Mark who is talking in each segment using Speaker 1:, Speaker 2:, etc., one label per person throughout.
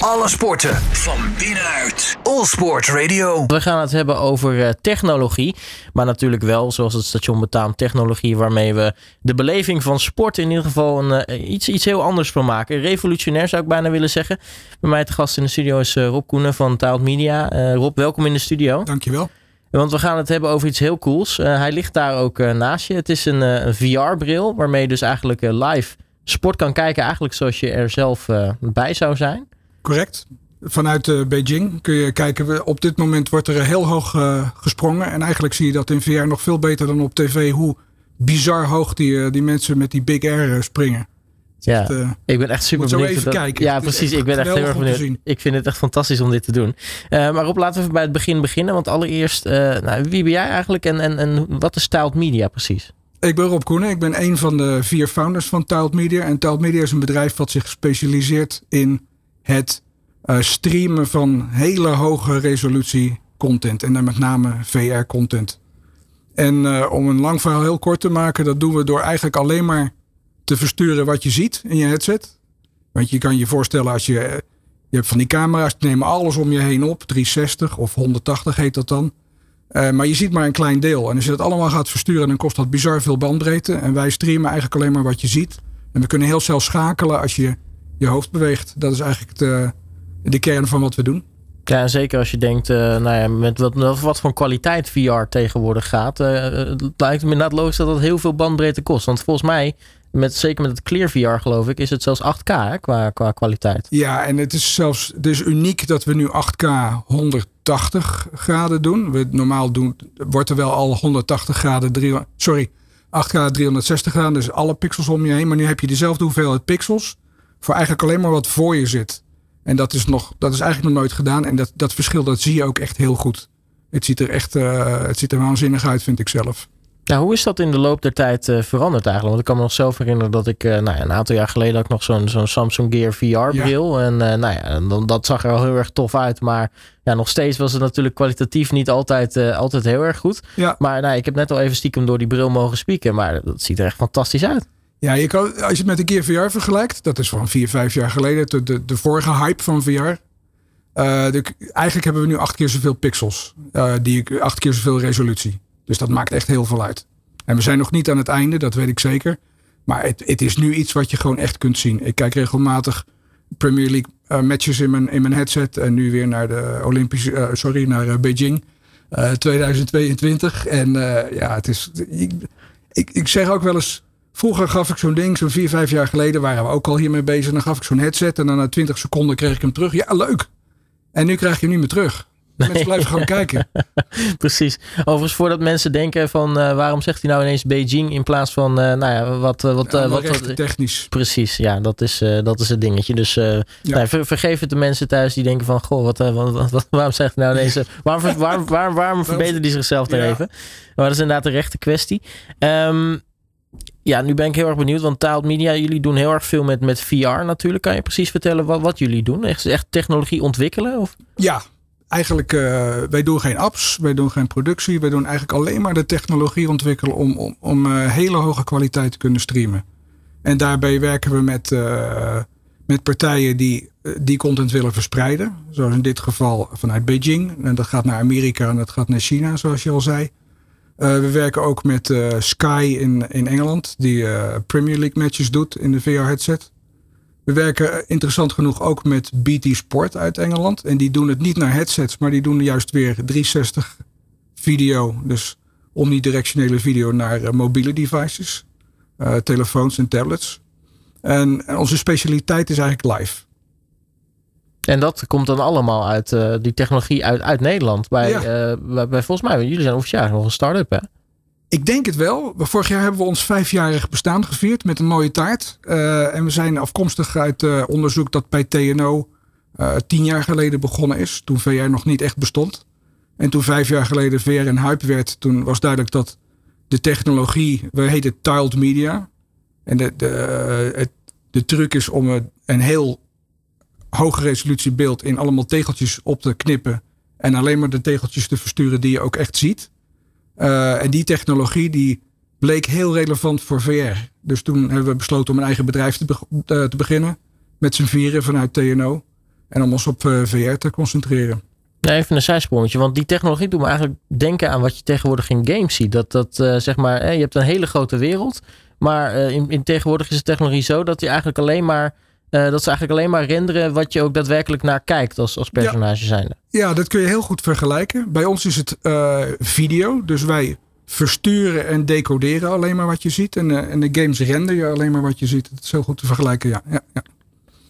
Speaker 1: Alle sporten van binnenuit. All Sport Radio.
Speaker 2: We gaan het hebben over uh, technologie. Maar natuurlijk wel, zoals het station betaamt, technologie waarmee we de beleving van sport in ieder geval een, uh, iets, iets heel anders van maken. Revolutionair zou ik bijna willen zeggen. Bij mij te gast in de studio is uh, Rob Koenen van Taalt Media. Rob, welkom in de studio.
Speaker 3: Dankjewel.
Speaker 2: Want we gaan het hebben over iets heel cools. hij ligt daar ook naast je. Het is een, een VR-bril waarmee je dus eigenlijk live sport kan kijken. Eigenlijk zoals je er zelf bij zou zijn.
Speaker 3: Correct. Vanuit uh, Beijing kun je kijken. Op dit moment wordt er heel hoog uh, gesprongen. En eigenlijk zie je dat in VR nog veel beter dan op tv. Hoe bizar hoog die, uh, die mensen met die Big Air springen.
Speaker 2: Ja, echt, ik ben echt super benieuwd.
Speaker 3: even
Speaker 2: dat,
Speaker 3: kijken.
Speaker 2: Ja, precies. Ik ben echt heel erg benieuwd. Ik vind het echt fantastisch om dit te doen. maar op, laten we even bij het begin beginnen. Want allereerst, nou, wie ben jij eigenlijk en, en, en wat is Tiled Media precies?
Speaker 3: Ik ben Rob Koenen. Ik ben een van de vier founders van Tiled Media. En Tiled Media is een bedrijf wat zich specialiseert in het uh, streamen van hele hoge resolutie content. En dan met name VR content. En uh, om een lang verhaal heel kort te maken, dat doen we door eigenlijk alleen maar te versturen wat je ziet in je headset. Want je kan je voorstellen als je, je hebt van die camera's, die nemen alles om je heen op, 360 of 180 heet dat dan. Maar je ziet maar een klein deel. En als je dat allemaal gaat versturen, dan kost dat bizar veel bandbreedte. En wij streamen eigenlijk alleen maar wat je ziet. En we kunnen heel snel schakelen als je je hoofd beweegt. Dat is eigenlijk de, de kern van wat we doen.
Speaker 2: Ja, zeker als je denkt, uh, nou ja, met wat, wat voor kwaliteit VR tegenwoordig gaat. Uh, het lijkt me inderdaad logisch dat dat heel veel bandbreedte kost. Want volgens mij, met, zeker met het Clear VR geloof ik, is het zelfs 8K hè, qua, qua kwaliteit.
Speaker 3: Ja, en het is zelfs het is uniek dat we nu 8K 180 graden doen. We, normaal doen, wordt er wel al 180 graden, 3, sorry, 8K 360 graden, dus alle pixels om je heen. Maar nu heb je dezelfde hoeveelheid pixels voor eigenlijk alleen maar wat voor je zit. En dat is, nog, dat is eigenlijk nog nooit gedaan. En dat, dat verschil dat zie je ook echt heel goed. Het ziet er echt uh, het ziet er waanzinnig uit, vind ik zelf.
Speaker 2: Nou, hoe is dat in de loop der tijd uh, veranderd eigenlijk? Want ik kan me nog zelf herinneren dat ik uh, nou ja, een aantal jaar geleden had ik nog zo'n zo'n Samsung Gear VR-bril. Ja. En nou ja, dan, dat zag er al heel erg tof uit. Maar ja, nog steeds was het natuurlijk kwalitatief niet altijd, altijd heel erg goed.
Speaker 3: Ja.
Speaker 2: Maar nou, ik heb net al even stiekem door die bril mogen spieken. Maar dat ziet er echt fantastisch uit.
Speaker 3: Ja, je kan, als je het met de Gear VR vergelijkt, dat is van vier, vijf jaar geleden, de, de, de vorige hype van VR. De, eigenlijk hebben we nu acht keer zoveel pixels, uh, die, acht keer zoveel resolutie. Dus dat maakt echt heel veel uit. En we zijn nog niet aan het einde, dat weet ik zeker. Maar het, het is nu iets wat je gewoon echt kunt zien. Ik kijk regelmatig Premier League uh, matches in mijn, in mijn headset. En nu weer naar de Olympische, sorry, naar Beijing 2022. En ja, het is. Ik, ik zeg ook wel eens Vroeger gaf ik zo'n ding, zo'n vier, vijf jaar geleden waren we ook al hiermee bezig. Dan gaf ik zo'n headset en dan na 20 seconden kreeg ik hem terug. Ja, leuk. En nu krijg je hem niet meer terug. Nee. Mensen blijven gewoon kijken.
Speaker 2: Precies. Overigens, voordat mensen denken van uh, waarom zegt hij nou ineens Beijing in plaats van, uh, nou ja, wat... Uh, wat,
Speaker 3: ja,
Speaker 2: wat,
Speaker 3: wat technisch.
Speaker 2: Precies, ja, dat is, dat is het dingetje. Dus ja. nou, ver, vergeef het de mensen thuis die denken van, goh, wat, wat, wat waarom zegt hij nou ineens... waarom, waarom, waarom, waarom, verbetert hij zichzelf er even? Maar dat is inderdaad een rechte kwestie. Um, ja, nu ben ik heel erg benieuwd, want Tiled Media, jullie doen heel erg veel met, met VR natuurlijk. Kan je precies vertellen wat, wat jullie doen? Echt, echt technologie ontwikkelen? Of?
Speaker 3: Ja, eigenlijk, uh, wij doen geen apps, wij doen geen productie. Wij doen eigenlijk alleen maar de technologie ontwikkelen om, om, om uh, hele hoge kwaliteit te kunnen streamen. En daarbij werken we met, uh, met partijen die die content willen verspreiden. Zoals in dit geval vanuit Beijing. En dat gaat naar Amerika en dat gaat naar China, zoals je al zei. Uh, we werken ook met uh, Sky in, in Engeland, die uh, Premier League matches doet in de VR-headset. We werken interessant genoeg ook met BT Sport uit Engeland. En die doen het niet naar headsets, maar die doen juist weer 360 video. Dus omnidirectionele video naar mobiele devices, telefoons en tablets. En onze specialiteit is eigenlijk live.
Speaker 2: En dat komt dan allemaal uit uh, die technologie uit, uit Nederland. Bij, ja. uh, bij, bij, volgens mij, jullie zijn officieel nog een start-up, hè?
Speaker 3: Ik denk het wel. Vorig jaar hebben we ons vijfjarig bestaan gevierd met een mooie taart. Uh, en we zijn afkomstig uit onderzoek dat bij TNO tien jaar geleden begonnen is. Toen VR nog niet echt bestond. En toen vijf jaar geleden VR een hype werd, toen was duidelijk dat de technologie, we heten tiled media. En de, de, het, de truc is om een heel hoge resolutie beeld in allemaal tegeltjes op te knippen. En alleen maar de tegeltjes te versturen die je ook echt ziet. Uh, en die technologie die bleek heel relevant voor VR. Dus toen hebben we besloten om een eigen bedrijf te, be uh, te beginnen. Met z'n vieren vanuit TNO. En om ons op VR te concentreren.
Speaker 2: Even een zijsprongetje, want die technologie doet me eigenlijk denken aan wat je tegenwoordig in games ziet. Dat, dat zeg maar, je hebt een hele grote wereld, maar in, in tegenwoordig is de technologie zo dat je eigenlijk alleen maar uh, dat ze eigenlijk alleen maar renderen wat je ook daadwerkelijk naar kijkt als, als personage ja. zijnde.
Speaker 3: Ja, dat kun je heel goed vergelijken. Bij ons is het uh, video. Dus wij versturen en decoderen alleen maar wat je ziet. En, uh, en de games renderen je alleen maar wat je ziet. Dat is heel goed te vergelijken, ja. ja, ja.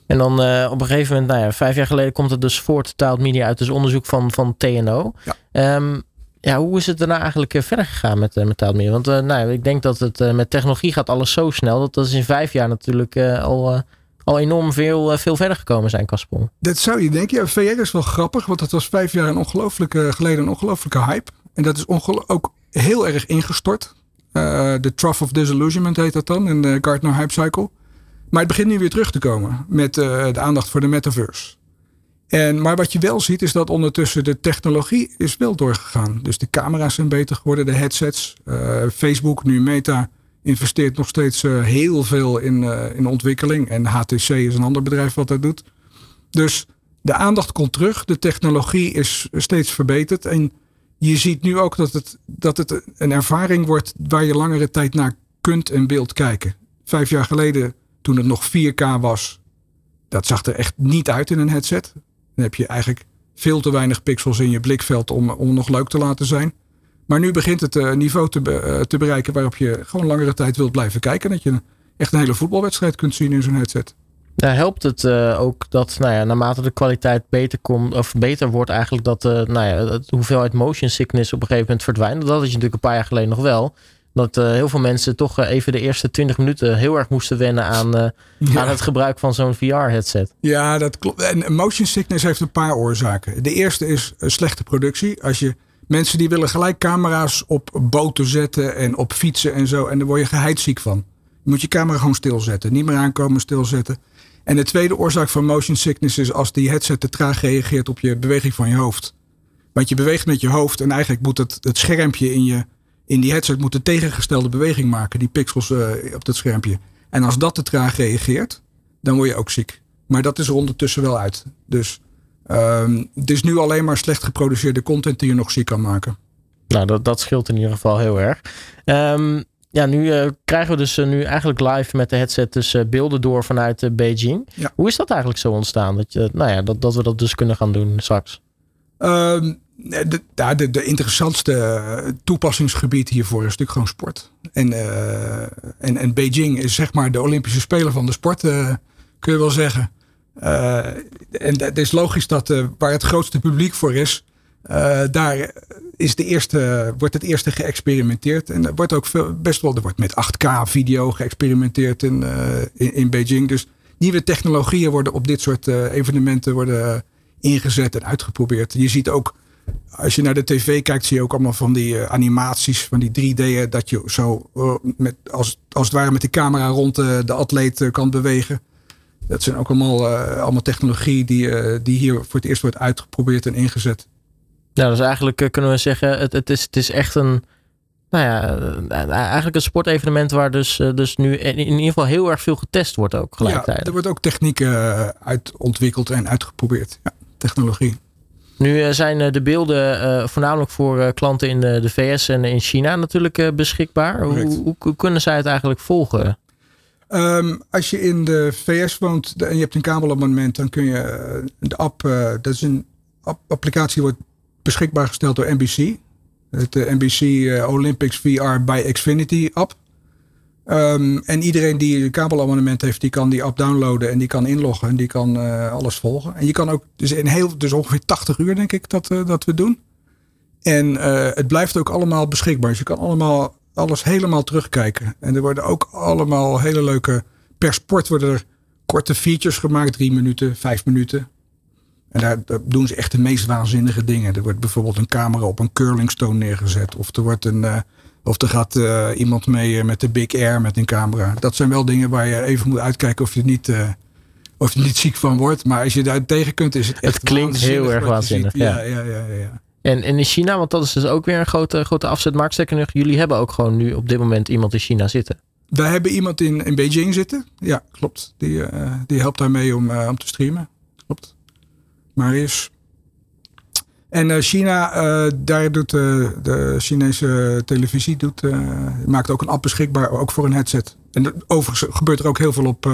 Speaker 2: En dan op een gegeven moment, nou ja, vijf jaar geleden komt het dus voor Tiled Media uit. Dus onderzoek van, van TNO. Ja. Um, ja, hoe is het daarna eigenlijk verder gegaan met, met Tiled Media? Want nou, ik denk dat het met technologie gaat alles zo snel. Dat dat is in vijf jaar natuurlijk al al enorm veel, eh, veel verder gekomen zijn, Kasper.
Speaker 3: Dat zou je denken. Ja, VR is wel grappig, want het was vijf jaar een ongelooflijke, geleden een ongelooflijke hype. En dat is ook heel erg ingestort. Uh, de Trough of Disillusionment heet dat dan in de Gartner Hype Cycle. Maar het begint nu weer terug te komen met uh, de aandacht voor de metaverse. En, maar wat je wel ziet is dat ondertussen de technologie is wel doorgegaan. Dus de camera's zijn beter geworden, de headsets. Uh, Facebook, nu Meta, investeert nog steeds uh, heel veel in, uh, in ontwikkeling. En HTC is een ander bedrijf wat dat doet. Dus de aandacht komt terug. De technologie is steeds verbeterd. En je ziet nu ook dat het, dat het een ervaring wordt waar je langere tijd naar kunt en wilt kijken. Vijf jaar geleden, toen het nog 4K was, dat zag er echt niet uit in een headset. Dan heb je eigenlijk veel te weinig pixels in je blikveld om, om nog leuk te laten zijn. Maar nu begint het uh, niveau te, uh, te bereiken waarop je gewoon langere tijd wilt blijven kijken. Dat je echt een hele voetbalwedstrijd kunt zien in zo'n headset.
Speaker 2: Ja, helpt het uh, ook dat nou ja, naarmate de kwaliteit beter komt, of beter wordt eigenlijk dat uh, nou ja, de hoeveelheid motion sickness op een gegeven moment verdwijnt. Dat had je natuurlijk een paar jaar geleden nog wel. Dat uh, heel veel mensen toch even de eerste 20 minuten heel erg moesten wennen aan, ja. aan het gebruik van zo'n VR-headset.
Speaker 3: Ja, dat klopt. En motion sickness heeft een paar oorzaken. De eerste is slechte productie. Als je Mensen die willen gelijk camera's op boten zetten en op fietsen en zo. En daar word je geheidziek van. Je moet je camera gewoon stilzetten. Niet meer aankomen, stilzetten. En de tweede oorzaak van motion sickness is als die headset te traag reageert op je beweging van je hoofd. Want je beweegt met je hoofd en eigenlijk moet het, het schermpje in, je, in die headset moet de tegengestelde beweging maken. Die pixels uh, op dat schermpje. En als dat te traag reageert, dan word je ook ziek. Maar dat is er ondertussen wel uit. Dus Um, het is nu alleen maar slecht geproduceerde content die je nog ziek kan maken.
Speaker 2: Nou, dat, dat scheelt in ieder geval heel erg. Um, ja, nu uh, krijgen we dus uh, nu eigenlijk live met de headset dus uh, beelden door vanuit Beijing. Ja. Hoe is dat eigenlijk zo ontstaan? Dat, je, nou ja, dat, dat we dat dus kunnen gaan doen straks?
Speaker 3: Um, de, de, de, interessantste toepassingsgebied hiervoor is natuurlijk gewoon sport. En, en, en Beijing is zeg maar de Olympische Speler van de sport, kun je wel zeggen. Uh, en het is logisch dat uh, waar het grootste publiek voor is, uh, daar is de eerste, wordt het eerste geëxperimenteerd. En er wordt ook veel, best wel, er wordt met 8K video geëxperimenteerd in, in, in, Beijing. Dus nieuwe technologieën worden op dit soort evenementen worden ingezet en uitgeprobeerd. Je ziet ook, als je naar de tv kijkt, zie je ook allemaal van die animaties, van die 3D'en, dat je zo met, als, als het ware met de camera rond de atleet kan bewegen. Dat zijn ook allemaal, uh, allemaal technologie die, uh, die hier voor het eerst wordt uitgeprobeerd en ingezet.
Speaker 2: Nou, dus eigenlijk uh, kunnen we zeggen, het, het, is, het is echt een, nou ja, eigenlijk een sportevenement waar dus, dus nu in, in ieder geval heel erg veel getest wordt ook gelijktijdig.
Speaker 3: Ja, er wordt ook techniek uit ontwikkeld en uitgeprobeerd. Ja, technologie.
Speaker 2: Nu zijn de beelden voornamelijk voor klanten in de, VS en in China natuurlijk beschikbaar. Hoe, hoe, kunnen zij het eigenlijk volgen?
Speaker 3: Um, als je in de VS woont en je hebt een kabelabonnement, dan kun je eh, de app, uh, dat is een app, applicatie wordt beschikbaar gesteld door NBC. De NBC uh, Olympics VR by Xfinity app. Um, en iedereen die een kabelabonnement heeft, die kan die app downloaden en die kan inloggen en die kan alles volgen. En je kan ook, dus in heel, dus ongeveer 80 uur denk ik dat, dat we doen. En het blijft ook allemaal beschikbaar. Dus je kan allemaal alles helemaal terugkijken. En er worden ook allemaal hele leuke. Per sport worden er korte features gemaakt, drie minuten, vijf minuten. En daar, doen ze echt de meest waanzinnige dingen. Er wordt bijvoorbeeld een camera op een curlingstone neergezet. Of er, wordt een, uh, of er gaat uh, iemand mee uh, met de Big Air met een camera. Dat zijn wel dingen waar je even moet uitkijken of je niet, of je niet ziek van wordt. Maar als je daar tegen kunt, is het echt.
Speaker 2: Het klinkt heel erg waanzinnig.
Speaker 3: Ja, ja, ja, ja. ja.
Speaker 2: En, en in China, want dat is dus ook weer een grote, grote afzetmarkt. Sterker nog, jullie hebben ook gewoon nu op dit moment iemand in China zitten.
Speaker 3: Wij hebben iemand in, in Beijing zitten. Ja, klopt. Die, uh, die helpt daarmee om, uh, om te streamen. Klopt. Marius. En China, daar doet de Chinese televisie doet, maakt ook een app beschikbaar, ook voor een headset. En overigens gebeurt er ook heel veel op,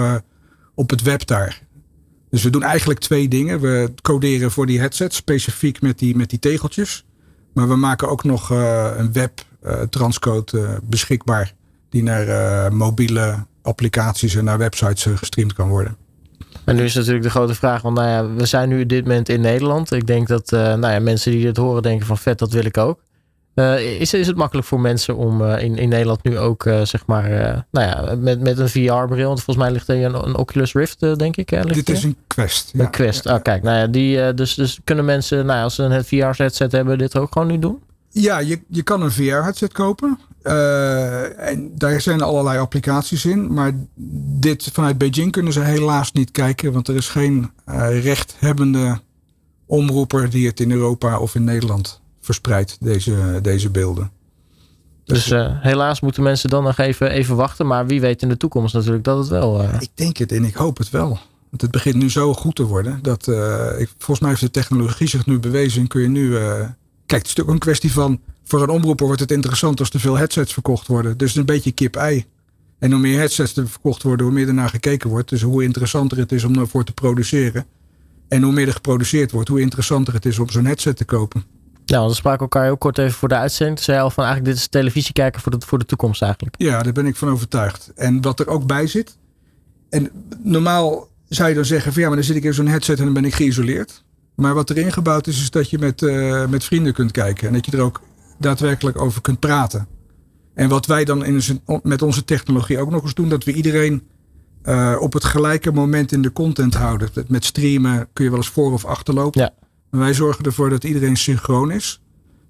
Speaker 3: op het web daar. Dus we doen eigenlijk twee dingen. We coderen voor die headset specifiek met die, met die tegeltjes. Maar we maken ook nog uh, een web uh, transcode uh, beschikbaar. Die naar mobiele applicaties en naar websites gestreamd kan worden.
Speaker 2: En nu is natuurlijk de grote vraag, want nou ja, we zijn nu op dit moment in Nederland. Ik denk dat nou ja, mensen die dit horen denken van vet, dat wil ik ook. Uh, is, is het makkelijk voor mensen om uh, in, in Nederland nu ook, uh, zeg maar, nou ja, met, met een VR-bril, want volgens mij ligt er een, een Oculus Rift, denk ik. Hè,
Speaker 3: Dit is een Quest.
Speaker 2: Ja. Een Quest, ja, ah, kijk, nou ja, die, dus, dus kunnen mensen, nou ja, als ze een VR-headset hebben, dit ook gewoon nu doen?
Speaker 3: Ja, je, je kan een VR-headset kopen. en daar zijn allerlei applicaties in. Maar dit vanuit Beijing kunnen ze helaas niet kijken, want er is geen rechthebbende omroeper die het in Europa of in Nederland verspreid, deze, deze beelden.
Speaker 2: Dus, dus uh, helaas moeten mensen dan nog even, even wachten. Maar wie weet in de toekomst natuurlijk dat het wel. Uh...
Speaker 3: Ik denk het en ik hoop het wel. Want het begint nu zo goed te worden. Dat, uh, ik, volgens mij heeft de technologie zich nu bewezen. Kun je nu. kijk, het is natuurlijk een kwestie van. Voor een omroeper wordt het interessant als er veel headsets verkocht worden. Dus een beetje kip-ei. En hoe meer headsets er verkocht worden, hoe meer ernaar gekeken wordt. Dus hoe interessanter het is om ervoor te produceren. En hoe meer er geproduceerd wordt, hoe interessanter het is om zo'n headset te kopen.
Speaker 2: Nou, we spraken elkaar heel kort even voor de uitzending. Toen zei al van eigenlijk dit is televisie kijken voor de, voor de toekomst eigenlijk.
Speaker 3: Ja, daar ben ik van overtuigd. En wat er ook bij zit. En normaal zou je dan zeggen van ja, maar dan zit ik in zo'n headset en dan ben ik geïsoleerd. Maar wat erin gebouwd is, is dat je met, uh, met vrienden kunt kijken. En dat je er ook daadwerkelijk over kunt praten. En wat wij dan in, met onze technologie ook nog eens doen, dat we iedereen uh, op het gelijke moment in de content houden. Met streamen kun je wel eens voor of achterlopen. Ja. Wij zorgen ervoor dat iedereen synchroon is.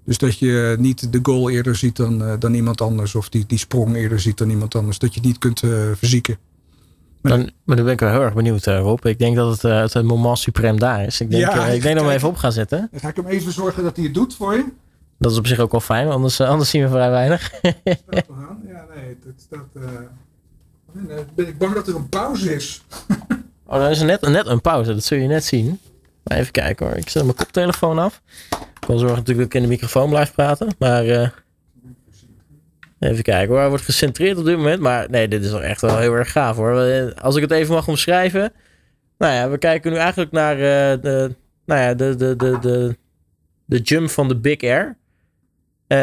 Speaker 3: Dus dat je niet de goal eerder ziet dan, uh, dan iemand anders. Of die, die sprong eerder ziet dan iemand anders. Dat je het niet kunt uh, verzieken.
Speaker 2: Maar, dan, maar dan ben ik wel heel erg benieuwd, uh, Rob. Ik denk dat het, uh, het moment suprem daar is. Ik denk, ja, ik denk dat we hem even op gaan zetten.
Speaker 3: Dan ga ik hem even zorgen dat hij het doet voor je.
Speaker 2: Dat is op zich ook wel fijn, anders, anders zien we vrij weinig.
Speaker 3: ja, nee, dat staat... ben ik bang dat er een pauze is.
Speaker 2: oh, dan is er net, net een pauze. Dat zul je net zien. Even kijken hoor. Ik zet mijn koptelefoon af. Ik wil zorgen natuurlijk dat ik in de microfoon blijf praten. Maar uh, even kijken hoor. Hij wordt gecentreerd op dit moment. Maar nee, dit is wel echt wel heel erg gaaf hoor. Als ik het even mag omschrijven. Nou ja, we kijken nu eigenlijk naar uh, de, nou ja, de, de, de, de, de jump van de Big Air.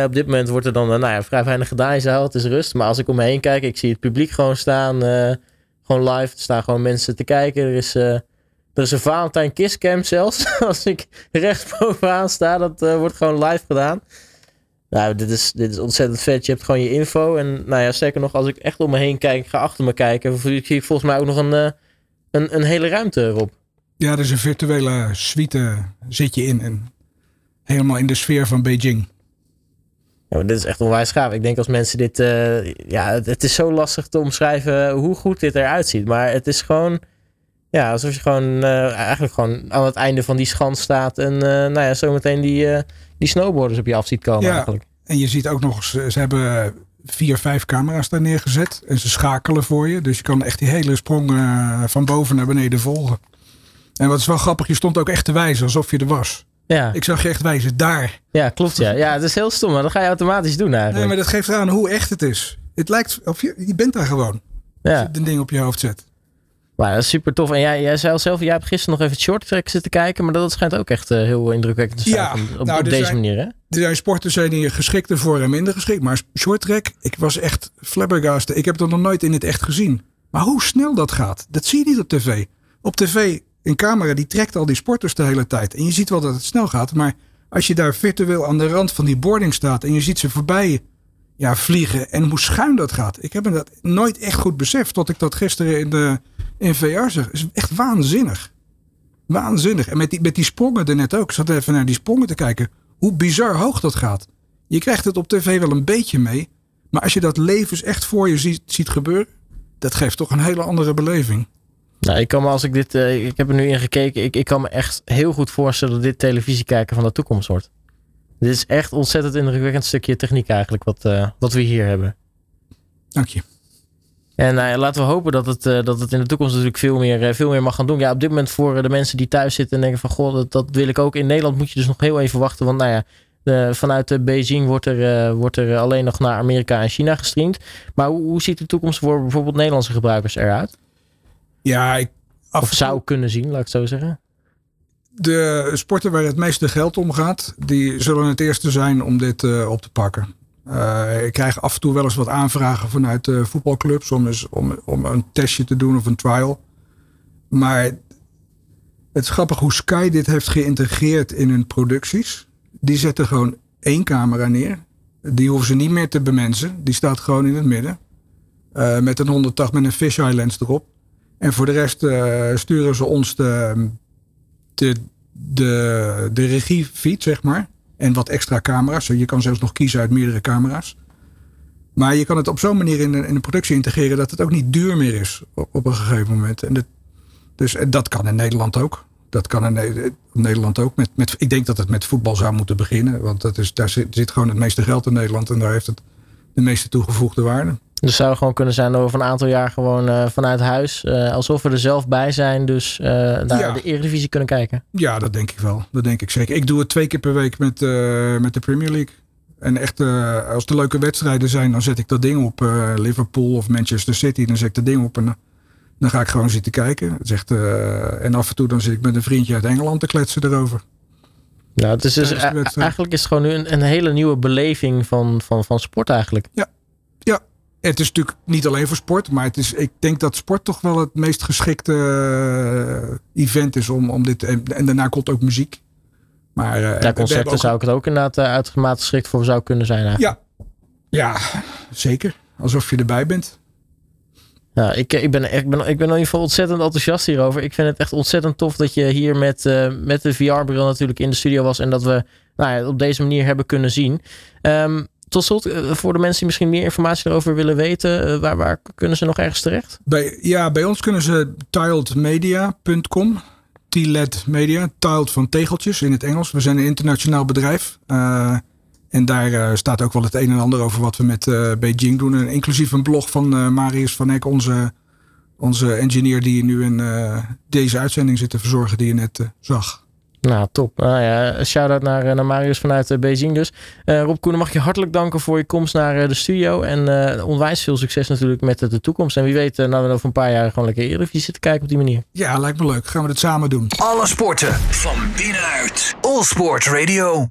Speaker 2: Op dit moment wordt er dan nou ja, vrij weinig gedaan in zaal. Het is rust. Maar als ik om me heen kijk, ik zie het publiek gewoon staan. gewoon live. Er staan gewoon mensen te kijken. Er is er is een Valentijn Kisscam zelfs. Als ik rechts bovenaan sta, dat uh, wordt gewoon live gedaan. Nou, dit is, dit is ontzettend vet. Je hebt gewoon je info. En nou ja, zeker nog, als ik echt om me heen kijk, ga achter me kijken, zie ik volgens mij ook nog een, uh, een, een hele ruimte erop.
Speaker 3: Ja, er is een virtuele suite zit je in. En helemaal in de sfeer van Beijing.
Speaker 2: Ja, dit is echt onwijs gaaf. Ik denk als mensen dit... Uh, ja, het, het, is zo lastig te omschrijven hoe goed dit eruit ziet. Maar het is gewoon ja, alsof je gewoon uh, eigenlijk gewoon aan het einde van die schans staat. En uh, nou ja, zometeen die, uh, die snowboarders op je af ziet komen
Speaker 3: ja,
Speaker 2: eigenlijk.
Speaker 3: En je ziet ook nog, ze, ze hebben vier, vijf camera's daar neergezet. En ze schakelen voor je. Dus je kan echt die hele sprong van boven naar beneden volgen. En wat is wel grappig, je stond ook echt te wijzen alsof je er was. Ja. Ik zag je echt wijzen, daar.
Speaker 2: Ja, klopt ja. Ja, het is heel stom, maar dat ga je automatisch doen eigenlijk.
Speaker 3: Nee, maar dat geeft aan hoe echt het is. Het lijkt, of je, je bent daar gewoon. Ja. Als je een ding op je hoofd zet.
Speaker 2: Maar dat is super tof. En jij, jij zei zelf, jij hebt gisteren nog even het short track zitten kijken. Maar dat schijnt ook echt uh, heel indrukwekkend te zijn. Ja, op, nou, op deze zijn, manier. Hè? Er
Speaker 3: zijn sporten zijn hier geschikt ervoor en minder geschikt. Maar short track, ik was echt flabbergasted. Ik heb het nog nooit in het echt gezien. Maar hoe snel dat gaat, dat zie je niet op tv. Op tv, een camera die trekt al die sporters de hele tijd. En je ziet wel dat het snel gaat. Maar als je daar virtueel aan de rand van die boarding staat en je ziet ze voorbij ja, vliegen en hoe schuin dat gaat. Ik heb me dat nooit echt goed beseft tot ik dat gisteren in de in VR zeg. is echt waanzinnig. Waanzinnig. En met die, met die sprongen er net ook. Ik zat even naar die sprongen te kijken. Hoe bizar hoog dat gaat. Je krijgt het op tv wel een beetje mee. Maar als je dat levens echt voor je ziet, ziet gebeuren. Dat geeft toch een hele andere beleving.
Speaker 2: Nou, ik kan me als ik dit. Uh, ik heb er nu in gekeken. Ik, ik kan me echt heel goed voorstellen dat dit televisie kijken van de toekomst wordt. Dit is echt ontzettend indrukwekkend stukje techniek eigenlijk wat, uh, wat we hier hebben.
Speaker 3: Dank je.
Speaker 2: En uh, laten we hopen dat het, uh, dat het in de toekomst natuurlijk veel meer, uh, veel meer mag gaan doen. Ja, op dit moment voor de mensen die thuis zitten en denken van... Goh, dat, dat wil ik ook. In Nederland moet je dus nog heel even wachten. Want nou ja, de, vanuit Beijing wordt er, wordt er alleen nog naar Amerika en China gestreamd. Maar hoe, hoe ziet de toekomst voor bijvoorbeeld Nederlandse gebruikers eruit?
Speaker 3: Ja, ik...
Speaker 2: Of zou kunnen zien, laat ik het zo zeggen.
Speaker 3: De sporten waar het meeste geld om gaat... die zullen het eerste zijn om dit op te pakken. Uh, ik krijg af en toe wel eens wat aanvragen vanuit uh, voetbalclubs om, om, om een testje te doen of een trial. Maar het is grappig hoe Sky dit heeft geïntegreerd in hun producties. Die zetten gewoon één camera neer. Die hoeven ze niet meer te bemensen. Die staat gewoon in het midden. Uh, met een 180 met een fisheye lens erop. En voor de rest sturen ze ons de, de, de, de zeg maar. En wat extra camera's. Je kan zelfs nog kiezen uit meerdere camera's. Maar je kan het op zo'n manier in de, in productie integreren dat het ook niet duur meer is op, een gegeven moment. En dus en dat kan in Nederland ook. Dat kan in Nederland ook. Met, met, ik denk dat het met voetbal zou moeten beginnen. Want dat is, daar zit gewoon het meeste geld in Nederland. En daar heeft het de meeste toegevoegde waarde.
Speaker 2: Dus zou gewoon kunnen zijn dat we van een aantal jaar gewoon uh, vanuit huis, uh, alsof we er zelf bij zijn, dus uh, naar ja. de Eredivisie kunnen kijken.
Speaker 3: Ja, dat denk ik wel. Dat denk ik zeker. Ik doe het twee keer per week met, met de Premier League. En echt, als er leuke wedstrijden zijn, dan zet ik dat ding op. Liverpool of Manchester City, dan zet ik dat ding op. En dan ga ik gewoon zitten kijken. Zegt, en af en toe dan zit ik met een vriendje uit Engeland te kletsen erover.
Speaker 2: Ja, het is dus eigenlijk is het gewoon nu een, een hele nieuwe beleving van, van, van sport eigenlijk.
Speaker 3: Ja, het is natuurlijk niet alleen voor sport, maar het is, ik denk dat sport toch wel het meest geschikte uh, event is om, om dit. En, en, daarna komt ook muziek. Maar, uh,
Speaker 2: ja, concerten ook, zou ik het ook inderdaad uh, uitermate geschikt voor zou kunnen zijn. Eigenlijk.
Speaker 3: Ja, ja, zeker. Alsof je erbij bent.
Speaker 2: Ja, ik, ik, ben, ik, ben, ik ben in ieder geval ontzettend enthousiast hierover. Ik vind het echt ontzettend tof dat je hier met, uh, met de VR-bril natuurlijk in de studio was. En dat we nou ja, op deze manier hebben kunnen zien. Um, tot slot, voor de mensen die misschien meer informatie erover willen weten, waar, waar kunnen ze nog ergens terecht?
Speaker 3: Bij, ja, bij ons kunnen ze tiledmedia.com. T-LED Media, tiled van tegeltjes in het Engels. We zijn een internationaal bedrijf. Uh, en daar staat ook wel het een en ander over wat we met Beijing doen. En inclusief een blog van Marius van Eck, onze, onze engineer die nu in deze uitzending zit te verzorgen, die je net zag.
Speaker 2: Nou, top. Nou ja, shout-out naar, naar Marius vanuit Beijing dus. Uh, Rob Koenen, mag je hartelijk danken voor je komst naar de studio. En uh, onwijs veel succes natuurlijk met de, toekomst. En wie weet, uh, nou we over een paar jaar gewoon lekker Eredivisie zitten kijken op die manier.
Speaker 3: Ja, lijkt me leuk. Gaan we het samen doen.
Speaker 1: Alle sporten van binnenuit. All Sport Radio.